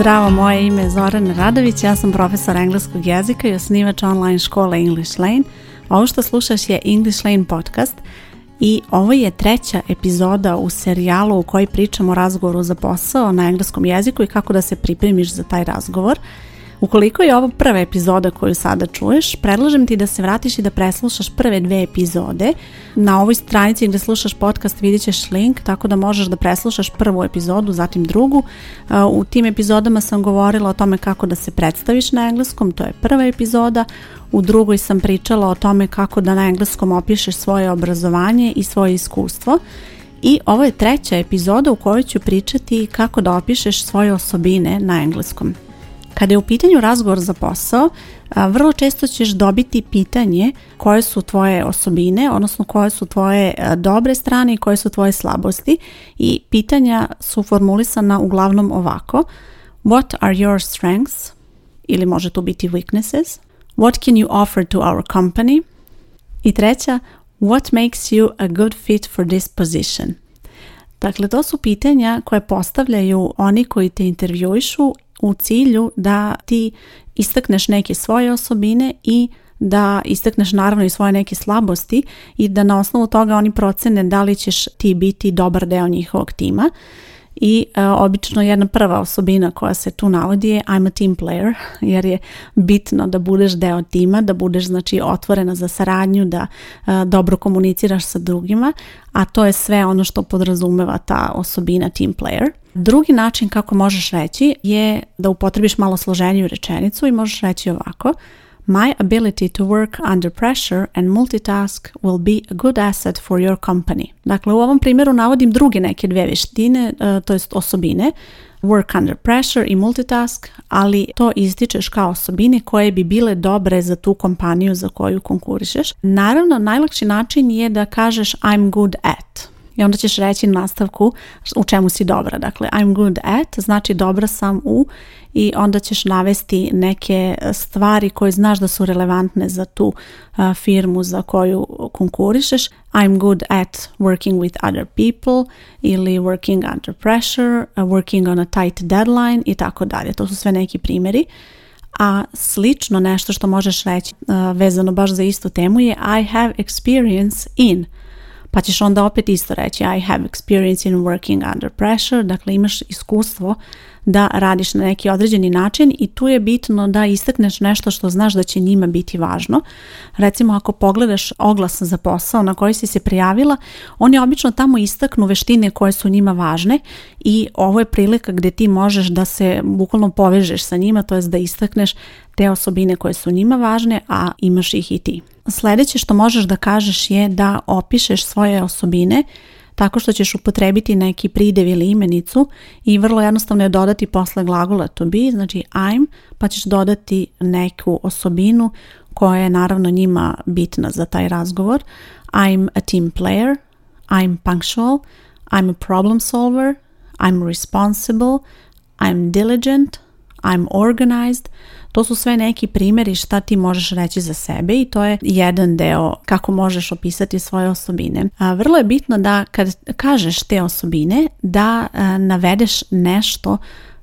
Zdravo, moje ime je Zorana Radović, ja sam profesor engleskog jezika i osnivač online škole English Lane. Ovo što slušaš je English Lane podcast i ovo je treća epizoda u serijalu u kojoj pričamo o razgovoru za posao na engleskom jeziku i kako da se pripremiš za taj razgovor. Ukoliko je ovo prva epizoda koju sada čuješ, predlažem ti da se vratiš i da preslušaš prve dve epizode. Na ovoj stranici gdje slušaš podcast vidit ćeš link, tako da možeš da preslušaš prvu epizodu, zatim drugu. Uh, u tim epizodama sam govorila o tome kako da se predstaviš na engleskom, to je prva epizoda. U drugoj sam pričala o tome kako da na engleskom opišeš svoje obrazovanje i svoje iskustvo. I ovo je treća epizoda u kojoj ću pričati kako da opišeš svoje osobine na engleskom. Kada je u pitanju razgovor za posao, vrlo često ćeš dobiti pitanje koje su tvoje osobine, odnosno koje su tvoje dobre strane i koje su tvoje slabosti i pitanja su formulisana uglavnom ovako. What are your strengths? Ili može tu biti weaknesses. What can you offer to our company? I treća, what makes you a good fit for this position? Dakle, to su pitanja koje postavljaju oni koji te intervjuišu u cilju da ti istakneš neke svoje osobine i da istakneš naravno i svoje neke slabosti i da na osnovu toga oni procene da li ćeš ti biti dobar deo njihovog tima i e, obično jedna prva osobina koja se tu navodi je I'm a team player jer je bitno da budeš deo tima, da budeš znači otvorena za saradnju, da e, dobro komuniciraš sa drugima, a to je sve ono što podrazumeva ta osobina team player. Drugi način kako možeš reći je da upotrebiš malo složeniju rečenicu i možeš reći ovako – My ability to work under pressure and multitask will be a good asset for your company. Dakle, u ovom primjeru navodim druge neke dvije vještine, e, to jest osobine, work under pressure i multitask, ali to ističeš kao osobine koje bi bile dobre za tu kompaniju za koju konkurišeš. Naravno, najlakši način je da kažeš I'm good at. I onda ćeš reći na nastavku u čemu si dobra. Dakle, I'm good at znači dobra sam u i onda ćeš navesti neke e, stvari koje znaš da su relevantne za tu e, firmu za koju konkurišeš. I'm good at working with other people ili working under pressure, e, working on a tight deadline i tako dalje. To su sve neki primjeri. A slično nešto što možeš reći vezano baš za istu temu je I have experience in pa ćeš onda opet isto reći I have experience in working under pressure, dakle imaš iskustvo da radiš na neki određeni način i tu je bitno da istakneš nešto što znaš da će njima biti važno. Recimo ako pogledaš oglas za posao na koji si se prijavila, oni obično tamo istaknu veštine koje su njima važne i ovo je prilika gdje ti možeš da se bukvalno povežeš sa njima, to je da istakneš te osobine koje su njima važne, a imaš ih i ti. Sljedeće što možeš da kažeš je da opišeš svoje osobine tako što ćeš upotrebiti neki pridev ili imenicu i vrlo jednostavno je dodati posle glagola to be, znači I'm, pa ćeš dodati neku osobinu koja je naravno njima bitna za taj razgovor. I'm a team player, I'm punctual, I'm a problem solver, I'm responsible, I'm diligent, I'm organized, to su sve neki primjeri šta ti možeš reći za sebe i to je jedan deo kako možeš opisati svoje osobine. A, vrlo je bitno da kad kažeš te osobine da navedeš nešto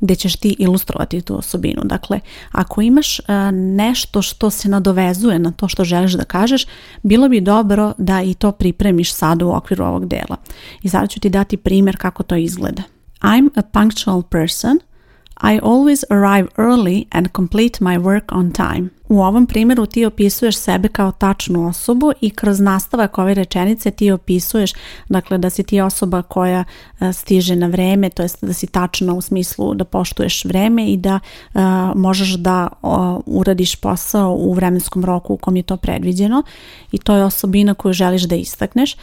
gdje ćeš ti ilustrovati tu osobinu. Dakle, ako imaš nešto što se nadovezuje na to što želiš da kažeš, bilo bi dobro da i to pripremiš sad u okviru ovog dela. I sad ću ti dati primjer kako to izgleda. I'm a punctual person – i always arrive early and complete my work on time. U ovom primjeru ti opisuješ sebe kao tačnu osobu i kroz nastavak ove rečenice ti opisuješ dakle da si ti osoba koja e, stiže na vreme, to jest da si tačna u smislu da poštuješ vreme i da e, možeš da uradiš posao u vremenskom roku u kom je to predviđeno i to je osobina koju želiš da istakneš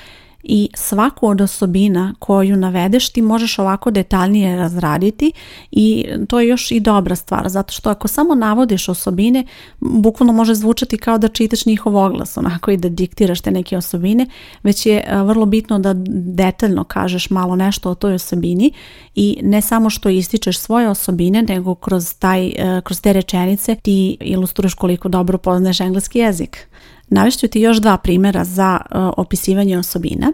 i svaku od osobina koju navedeš ti možeš ovako detaljnije razraditi i to je još i dobra stvar zato što ako samo navodiš osobine bukvalno može zvučati kao da čitaš njihov oglas onako i da diktiraš te neke osobine već je e, vrlo bitno da detaljno kažeš malo nešto o toj osobini i ne samo što ističeš svoje osobine nego kroz, taj, e, kroz te rečenice ti ilustruješ koliko dobro poznaješ engleski jezik. Navešću ti još dva primjera za e, opisivanje osobine.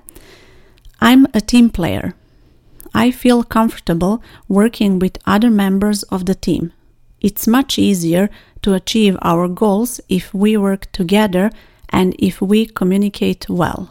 I'm a team player. I feel comfortable working with other members of the team. It's much easier to achieve our goals if we work together and if we communicate well.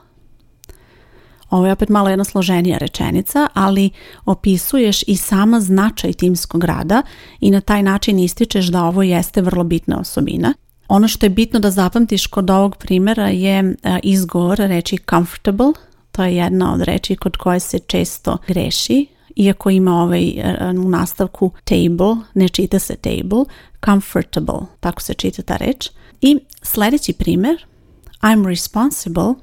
Ovo je opet malo jedna složenija rečenica, ali opisuješ i sama značaj timskog rada i na taj način ističeš da ovo jeste vrlo bitna osobina. Ono što je bitno da zapamtiš kod ovog primjera je e, izgovor reći comfortable, to je jedna od reči kod koje se često greši, iako ima ovaj e, u nastavku table, ne čita se table, comfortable, tako se čita ta reč. I sljedeći primjer, I'm responsible.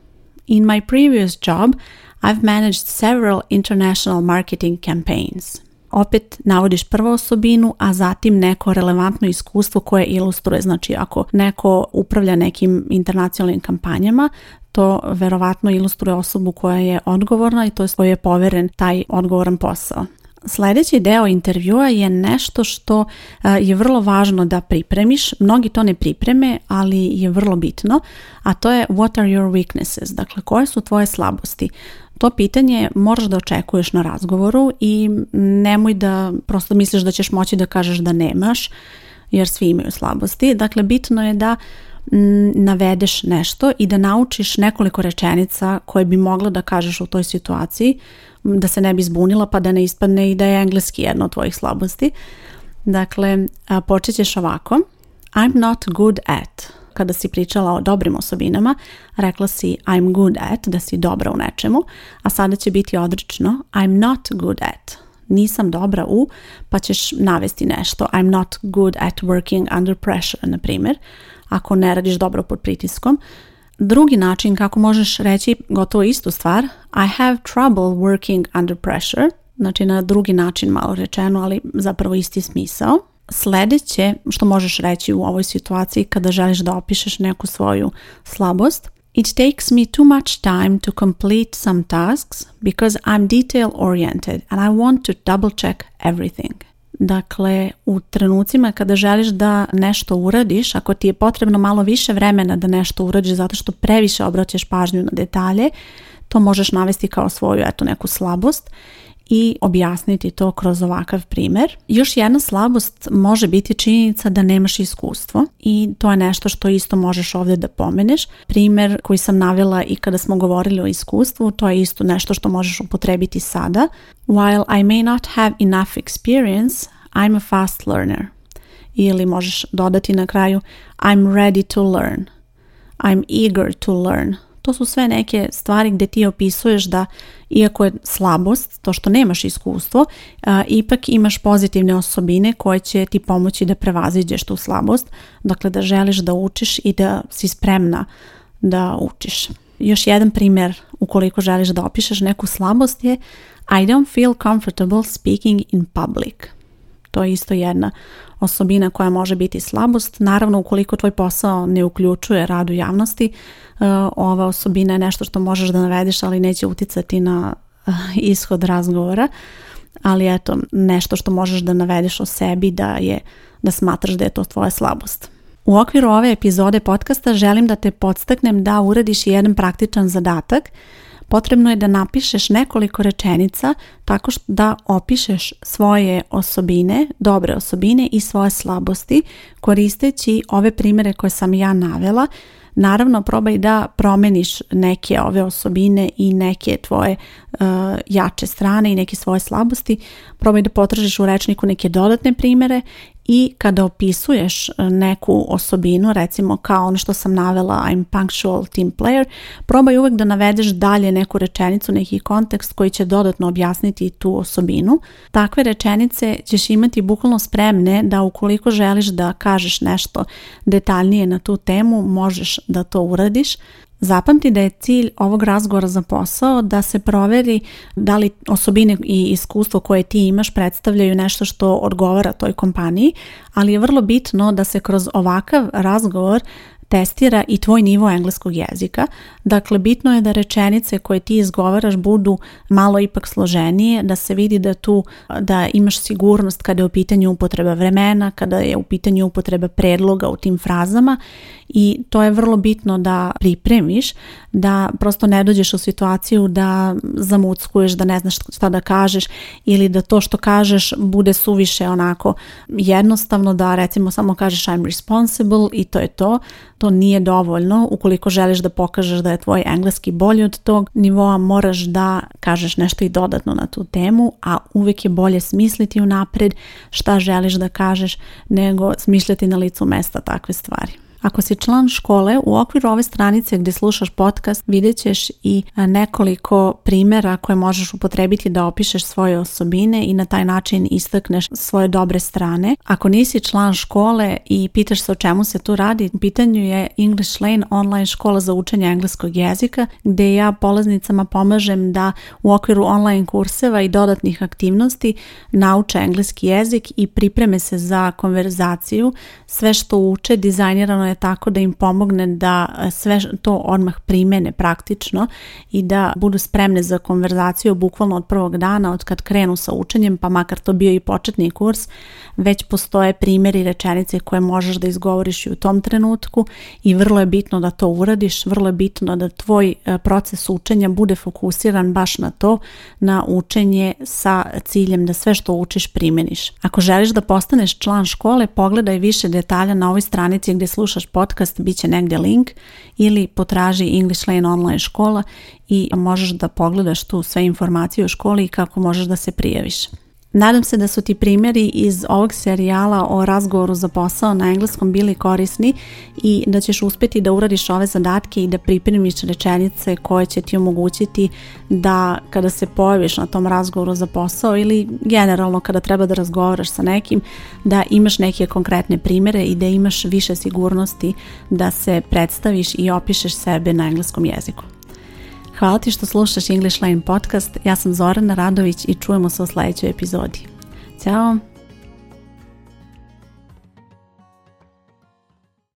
In my previous job, I've managed several international marketing campaigns opet navodiš prvo osobinu, a zatim neko relevantno iskustvo koje ilustruje. Znači ako neko upravlja nekim internacionalnim kampanjama, to verovatno ilustruje osobu koja je odgovorna i to je je poveren taj odgovoran posao. Sljedeći deo intervjua je nešto što e, je vrlo važno da pripremiš. Mnogi to ne pripreme, ali je vrlo bitno, a to je what are your weaknesses, dakle koje su tvoje slabosti. To pitanje moraš da očekuješ na razgovoru i nemoj da prosto misliš da ćeš moći da kažeš da nemaš, jer svi imaju slabosti. Dakle, bitno je da navedeš nešto i da naučiš nekoliko rečenica koje bi mogla da kažeš u toj situaciji, da se ne bi zbunila pa da ne ispadne i da je engleski jedna od tvojih slabosti. Dakle, počet ćeš ovako. I'm not good at. Kada si pričala o dobrim osobinama, rekla si I'm good at, da si dobra u nečemu, a sada će biti odrično I'm not good at nisam dobra u, pa ćeš navesti nešto. I'm not good at working under pressure, na primjer, ako ne radiš dobro pod pritiskom. Drugi način kako možeš reći gotovo istu stvar, I have trouble working under pressure, znači na drugi način malo rečeno, ali zapravo isti smisao. Sljedeće što možeš reći u ovoj situaciji kada želiš da opišeš neku svoju slabost, It takes me too much time to complete some tasks because I'm detail oriented and I want to double check everything. Dakle, u trenucima kada želiš da nešto uradiš, ako ti je potrebno malo više vremena da nešto uradiš zato što previše obraćaš pažnju na detalje, to možeš navesti kao svoju eto neku slabost i objasniti to kroz ovakav primjer. Još jedna slabost može biti činjenica da nemaš iskustvo i to je nešto što isto možeš ovdje da pomeneš. Primjer koji sam navela i kada smo govorili o iskustvu, to je isto nešto što možeš upotrebiti sada. While I may not have enough experience, I'm a fast learner. Ili možeš dodati na kraju I'm ready to learn. I'm eager to learn. To su sve neke stvari gdje ti opisuješ da iako je slabost, to što nemaš iskustvo, ipak imaš pozitivne osobine koje će ti pomoći da prevaziđeš tu slabost, dakle da želiš da učiš i da si spremna da učiš. Još jedan primjer ukoliko želiš da opišeš neku slabost je I don't feel comfortable speaking in public. To je isto jedna osobina koja može biti slabost. Naravno, ukoliko tvoj posao ne uključuje rad u javnosti, e, ova osobina je nešto što možeš da navediš, ali neće uticati na e, ishod razgovora. Ali eto, nešto što možeš da navedeš o sebi da je da smatraš da je to tvoja slabost. U okviru ove epizode podcasta želim da te podstaknem da uradiš jedan praktičan zadatak potrebno je da napišeš nekoliko rečenica tako što da opišeš svoje osobine, dobre osobine i svoje slabosti koristeći ove primjere koje sam ja navela. Naravno, probaj da promeniš neke ove osobine i neke tvoje e, jače strane i neke svoje slabosti. Probaj da potražiš u rečniku neke dodatne primjere i kada opisuješ e, neku osobinu, recimo kao ono što sam navela I'm punctual team player, probaj uvek da navedeš dalje neku rečenicu, neki kontekst koji će dodatno objasniti tu osobinu. Takve rečenice ćeš imati bukvalno spremne da ukoliko želiš da kažeš nešto detaljnije na tu temu, možeš da to uradiš. Zapamti da je cilj ovog razgovora za posao da se proveri da li osobine i iskustvo koje ti imaš predstavljaju nešto što odgovara toj kompaniji, ali je vrlo bitno da se kroz ovakav razgovor testira i tvoj nivo engleskog jezika. Dakle, bitno je da rečenice koje ti izgovaraš budu malo ipak složenije, da se vidi da tu da imaš sigurnost kada je u pitanju upotreba vremena, kada je u pitanju upotreba predloga u tim frazama i to je vrlo bitno da pripremiš, da prosto ne dođeš u situaciju da zamuckuješ, da ne znaš šta da kažeš ili da to što kažeš bude suviše onako jednostavno da recimo samo kažeš I'm responsible i to je to, to nije dovoljno. Ukoliko želiš da pokažeš da je tvoj engleski bolji od tog nivoa, moraš da kažeš nešto i dodatno na tu temu, a uvijek je bolje smisliti unapred šta želiš da kažeš nego smisliti na licu mesta takve stvari. Ako si član škole, u okviru ove stranice gdje slušaš podcast vidjet ćeš i nekoliko primjera koje možeš upotrebiti da opišeš svoje osobine i na taj način istakneš svoje dobre strane. Ako nisi član škole i pitaš se o čemu se tu radi, pitanju je English Lane online škola za učenje engleskog jezika gdje ja polaznicama pomažem da u okviru online kurseva i dodatnih aktivnosti nauče engleski jezik i pripreme se za konverzaciju. Sve što uče dizajnirano je tako da im pomogne da e, sve to odmah primene praktično i da budu spremne za konverzaciju bukvalno od prvog dana od kad krenu sa učenjem pa makar to bio i početni kurs već postoje primjeri rečenice koje možeš da izgovoriš i u tom trenutku i vrlo je bitno da to uradiš, vrlo je bitno da tvoj e, proces učenja bude fokusiran baš na to, na učenje sa ciljem da sve što učiš primeniš. Ako želiš da postaneš član škole, pogledaj više detalja na ovoj stranici gdje slušaš slušaš podcast, bit će negdje link ili potraži English Lane online škola i možeš da pogledaš tu sve informacije o školi i kako možeš da se prijaviš. Nadam se da su ti primjeri iz ovog serijala o razgovoru za posao na engleskom bili korisni i da ćeš uspjeti da uradiš ove zadatke i da pripremiš rečenice koje će ti omogućiti da kada se pojaviš na tom razgovoru za posao ili generalno kada treba da razgovaraš sa nekim da imaš neke konkretne primjere i da imaš više sigurnosti da se predstaviš i opišeš sebe na engleskom jeziku. Hvala ti što slušaš English Line podcast. Ja sam Zorana Radović i čujemo se u sljedećoj epizodi. Ćao!